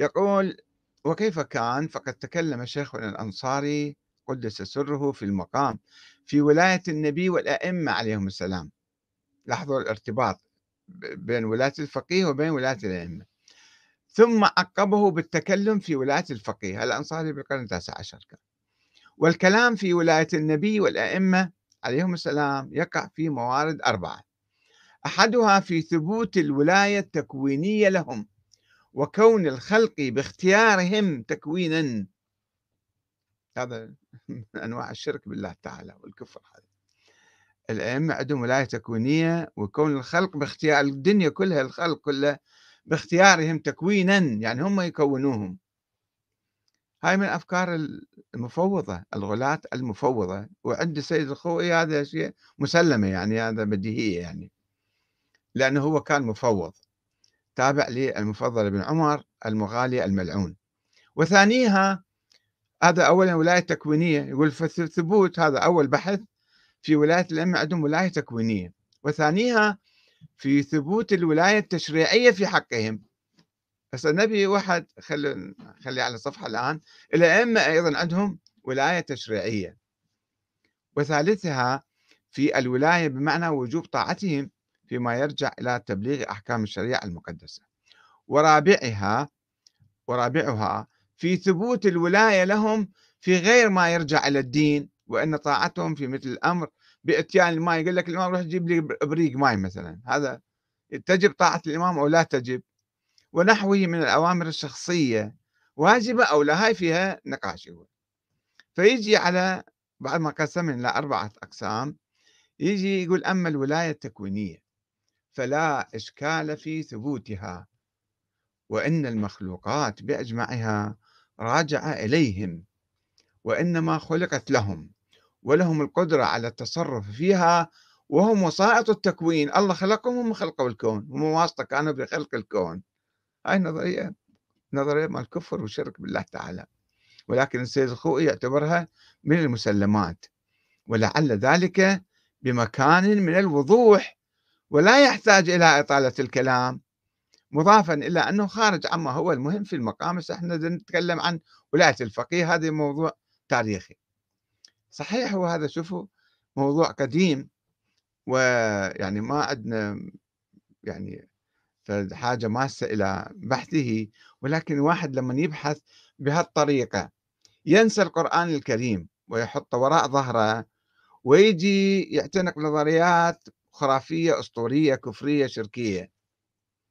يقول وكيف كان؟ فقد تكلم شيخنا الأنصاري قدس سره في المقام في ولاية النبي والأئمة عليهم السلام. لاحظوا الارتباط بين ولاية الفقيه وبين ولاية الأئمة. ثم عقبه بالتكلم في ولاية الفقيه. الأنصاري بالقرن التاسع عشر كان. والكلام في ولاية النبي والأئمة عليهم السلام يقع في موارد أربعة. أحدها في ثبوت الولاية التكوينية لهم. وكون الخلق باختيارهم تكوينا. هذا من أنواع الشرك بالله تعالى والكفر هذا. الأئمة عندهم ولاية تكوينية وكون الخلق باختيار الدنيا كلها الخلق كله باختيارهم تكوينا يعني هم يكونوهم. هاي من أفكار المفوضة الغلاة المفوضة. وعند السيد الخوئي هذا شيء مسلمة يعني هذا بديهية يعني. لأنه هو كان مفوض. تابع للمفضل بن عمر المغالي الملعون. وثانيها هذا أولا ولاية تكوينية يقول في الثبوت هذا أول بحث في ولاية الأئمة عندهم ولاية تكوينية. وثانيها في ثبوت الولاية التشريعية في حقهم. بس النبي واحد خلي خلي على الصفحة الآن الأئمة أيضا عندهم ولاية تشريعية. وثالثها في الولاية بمعنى وجوب طاعتهم فيما يرجع إلى تبليغ أحكام الشريعة المقدسة. ورابعها ورابعها في ثبوت الولاية لهم في غير ما يرجع إلى الدين وأن طاعتهم في مثل الأمر بإتيان الماء يقول لك الإمام روح جيب لي بريق ماء مثلا. هذا تجب طاعة الإمام أو لا تجب؟ ونحوه من الأوامر الشخصية واجبة أو لا هاي فيها نقاش هو فيجي على بعد ما قسم إلى أربعة أقسام يجي يقول أما الولاية التكوينية. فلا إشكال في ثبوتها وإن المخلوقات بأجمعها راجعة إليهم وإنما خلقت لهم ولهم القدرة على التصرف فيها وهم وسائط التكوين. الله خلقهم هم خلقوا الكون هم واسطة كانوا بخلق الكون. هاي نظرية نظرية مال الكفر والشرك بالله تعالى. ولكن السيد الخوئي يعتبرها من المسلمات ولعل ذلك بمكان من الوضوح ولا يحتاج إلى إطالة الكلام مضافا إلى أنه خارج عما هو المهم في المقام إحنا نتكلم عن ولاية الفقيه هذا موضوع تاريخي. صحيح هو هذا شوفوا موضوع قديم ويعني ما عندنا يعني حاجة ماسة إلى بحثه ولكن الواحد لما يبحث بهالطريقة ينسى القرآن الكريم ويحط وراء ظهره ويجي يعتنق نظريات خرافية أسطورية كفرية شركية.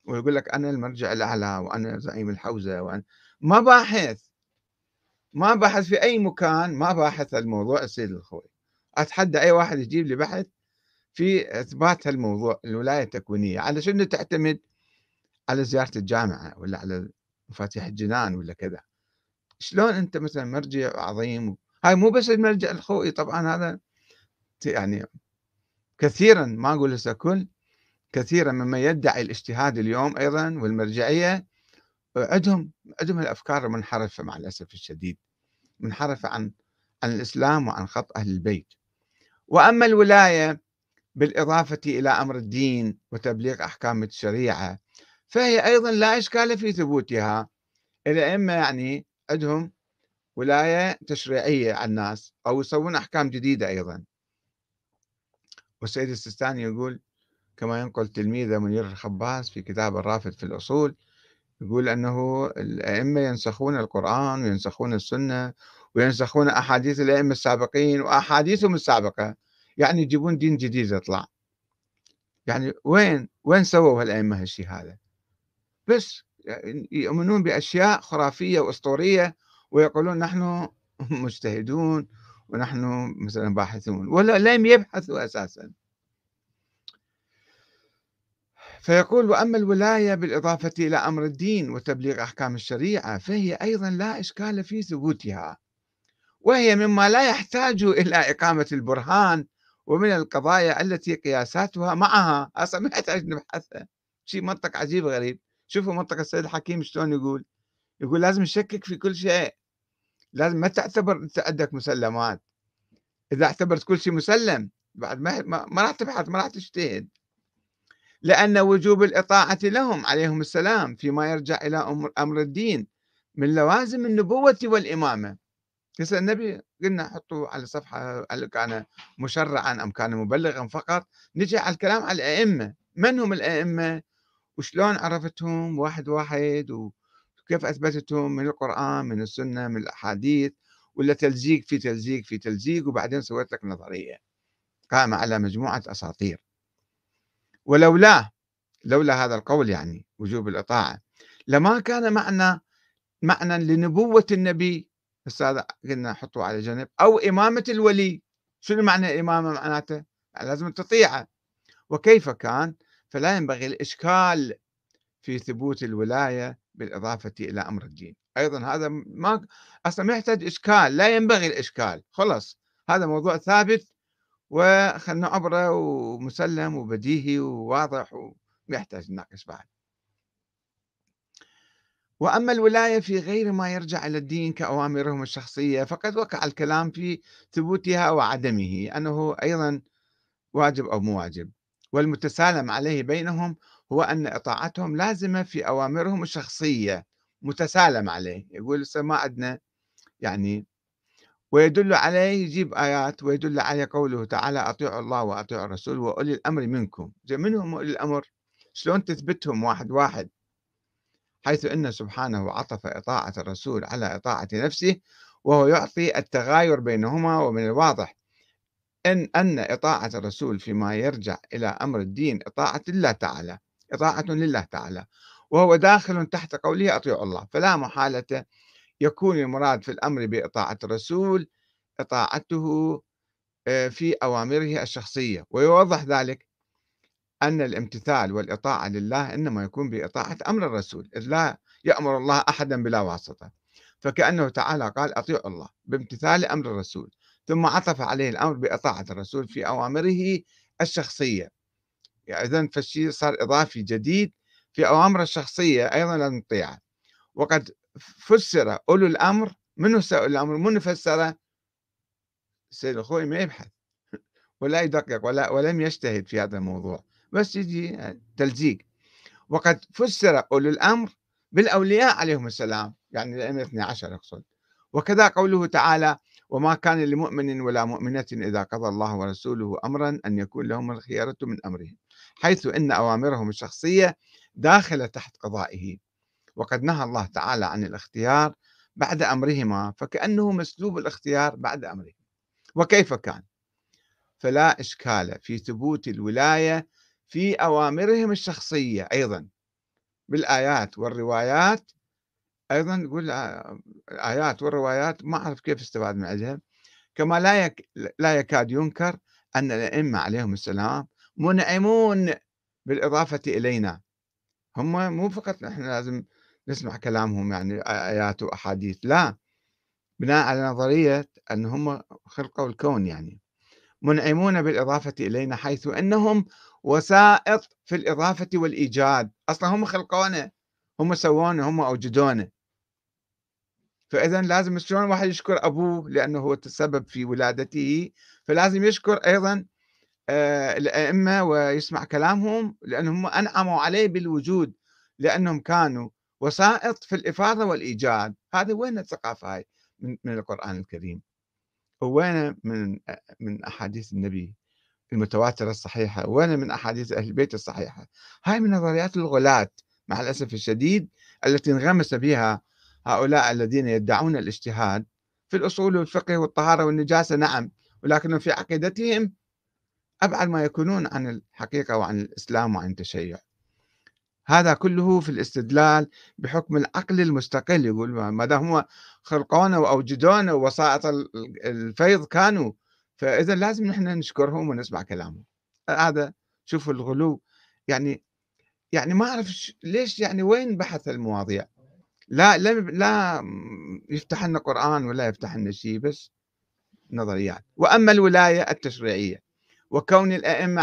ويقول لك أنا المرجع الأعلى وأنا زعيم الحوزة وأنا ما باحث ما باحث في أي مكان ما باحث الموضوع السيد الخوي أتحدى أي واحد يجيب لي بحث في إثبات هالموضوع الولاية التكوينية. على شنو تعتمد؟ على زيارة الجامعة ولا على مفاتيح الجنان ولا كذا. شلون أنت مثلا مرجع عظيم؟ هاي مو بس المرجع الخوئي طبعا هذا يعني كثيرا ما أقول هسه كل كثيرا ممن يدعي الاجتهاد اليوم أيضا والمرجعية عندهم عندهم الأفكار المنحرفة مع الأسف الشديد منحرفة عن عن الإسلام وعن خط أهل البيت. وأما الولاية بالإضافة إلى أمر الدين وتبليغ أحكام الشريعة فهي أيضا لا إشكال في ثبوتها. الأئمة يعني عندهم ولاية تشريعية على الناس أو يسوون أحكام جديدة أيضا. والسيد السيستاني يقول كما ينقل تلميذه منير الخباز في كتاب الرافد في الأصول يقول أنه الأئمة ينسخون القرآن وينسخون السنة وينسخون أحاديث الأئمة السابقين وأحاديثهم السابقة يعني يجيبون دين جديد يطلع. يعني وين وين سووا هالأئمة هالشيء هذا بس يؤمنون بأشياء خرافية وأسطورية ويقولون نحن مجتهدون ونحن مثلا باحثون ولا لم يبحثوا أساسا. فيقول وأما الولاية بالإضافة إلى أمر الدين وتبليغ أحكام الشريعة فهي أيضا لا إشكال في ثبوتها وهي مما لا يحتاج إلى إقامة البرهان ومن القضايا التي قياساتها معها. أصلا ما يحتاج نبحثها شيء منطق عجيب غريب. شوفوا منطق السيد الحكيم شلون يقول. يقول لازم نشكك في كل شيء. لازم ما تعتبر أنت عندك مسلمات. إذا اعتبرت كل شيء مسلم بعد ما ما راح تبحث ما راح تجتهد. لأن وجوب الإطاعة لهم عليهم السلام فيما يرجع إلى أمر, أمر الدين من لوازم النبوة والإمامة. هسه النبي قلنا حطوا على صفحة هل كان مشرعا أم كان مبلغا فقط. نجي على الكلام على الأئمة. من هم الأئمة؟ وشلون عرفتهم؟ واحد واحد وكيف أثبتتهم من القرآن من السنة من الأحاديث ولا تلزيق في تلزيق في تلزيق وبعدين سويت لك نظرية قائمة على مجموعة أساطير. ولولا لولا هذا القول يعني وجوب الإطاعة. لما كان معنى معنى لنبوة النبي هذا قلنا حطوه على جنب أو إمامة الولي. شنو معنى الإمامة معناته؟ لازم تطيعه. وكيف كان؟ فلا ينبغي الإشكال في ثبوت الولاية بالإضافة إلى أمر الدين. أيضا هذا ما أصلا ما يحتاج إشكال لا ينبغي الإشكال خلص هذا موضوع ثابت وخلنا عبره ومسلم وبديهي وواضح وما يحتاج نناقش بعد. وأما الولاية في غير ما يرجع إلى الدين كأوامرهم الشخصية فقد وقع الكلام في ثبوتها وعدمه أنه أيضا واجب أو مو واجب والمتسالم عليه بينهم هو أن إطاعتهم لازمة في أوامرهم الشخصية متسالم عليه يقول ما عندنا يعني ويدل عليه يجيب آيات ويدل عليه قوله تعالى أطيعوا الله وأطيعوا الرسول وأولي الأمر منكم. من هم أولي الأمر؟ شلون تثبتهم واحد واحد؟ حيث أن سبحانه عطف إطاعة الرسول على إطاعة نفسه وهو يعطي التغاير بينهما ومن الواضح أن أن إطاعة الرسول فيما يرجع إلى أمر الدين إطاعة لله تعالى. إطاعة لله تعالى وهو داخل تحت قوله أطيعوا الله فلا محالة يكون المراد في الأمر بإطاعة الرسول إطاعته آه، في أوامره الشخصية. ويوضح ذلك أن الامتثال والإطاعة لله إنما يكون بإطاعة أمر الرسول إذ لا يأمر الله أحدا بلا واسطة. فكأنه تعالى قال أطيعوا الله بامتثال أمر الرسول ثم عطف عليه الأمر بإطاعة الرسول في أوامره الشخصية. يعني إذن فالشيء صار إضافي جديد في أوامر الشخصية أيضا لازم نطيعه. وقد فسر أولو الأمر منو الأمر؟ منو فسره؟ السيد الخوي ما يبحث. ولا يدقق ولا ولم يجتهد في هذا الموضوع. بس يجي تلزيق. وقد فسر أولو الأمر بالأولياء عليهم السلام يعني الأئمة 12 أقصد. وكذا قوله تعالى وما كان لمؤمن ولا مؤمنة إذا قضى الله ورسوله أمرا أن يكون لهم الخيارة من أمرهم. حيث أن أوامرهم الشخصية داخلة تحت قضائه. وقد نهى الله تعالى عن الاختيار بعد أمرهما فكأنه مسلوب الاختيار بعد أمرهما وكيف كان؟ فلا إشكال في ثبوت الولاية في أوامرهم الشخصية أيضا. بالآيات والروايات أيضا يقول الآيات والروايات ما أعرف كيف استفاد من عندها كما لا لا يكاد ينكر أن الأئمة عليهم السلام منعمون بالإضافة إلينا. هم مو فقط نحن لازم نسمع كلامهم يعني آيات وأحاديث لا. بناء على نظرية أن هم خلقوا الكون يعني. منعمون بالإضافة إلينا حيث أنهم وسائط في الإضافة والإيجاد. أصلا هم خلقونا هم سوونا هم أوجدونا. فإذا لازم شلون واحد يشكر أبوه لأنه هو تسبب في ولادته فلازم يشكر أيضا الأئمة ويسمع كلامهم لأنهم أنعموا عليه بالوجود لأنهم كانوا وسائط في الإفاضة والإيجاد. هذا وين الثقافة هاي؟ من, من القرآن الكريم. وين من من أحاديث النبي المتواترة الصحيحة؟ وين من أحاديث أهل البيت الصحيحة؟ هاي من نظريات الغلاة مع الأسف الشديد التي انغمس بها هؤلاء الذين يدعون الاجتهاد في الأصول والفقه والطهارة والنجاسة. نعم ولكن في عقيدتهم أبعد ما يكونون عن الحقيقة وعن الإسلام وعن التشيع. هذا كله في الاستدلال بحكم العقل المستقل يقول ما دام هم خلقونا وأوجدونا ووسائط الفيض كانوا فإذا لازم نحن نشكرهم ونسمع كلامهم. هذا شوفوا الغلو. يعني يعني ما أعرف ليش يعني وين بحث المواضيع؟ لا لا لا يفتح لنا قران ولا يفتح لنا شيء بس نظريات. وأما الولاية التشريعية. وكون الأئمة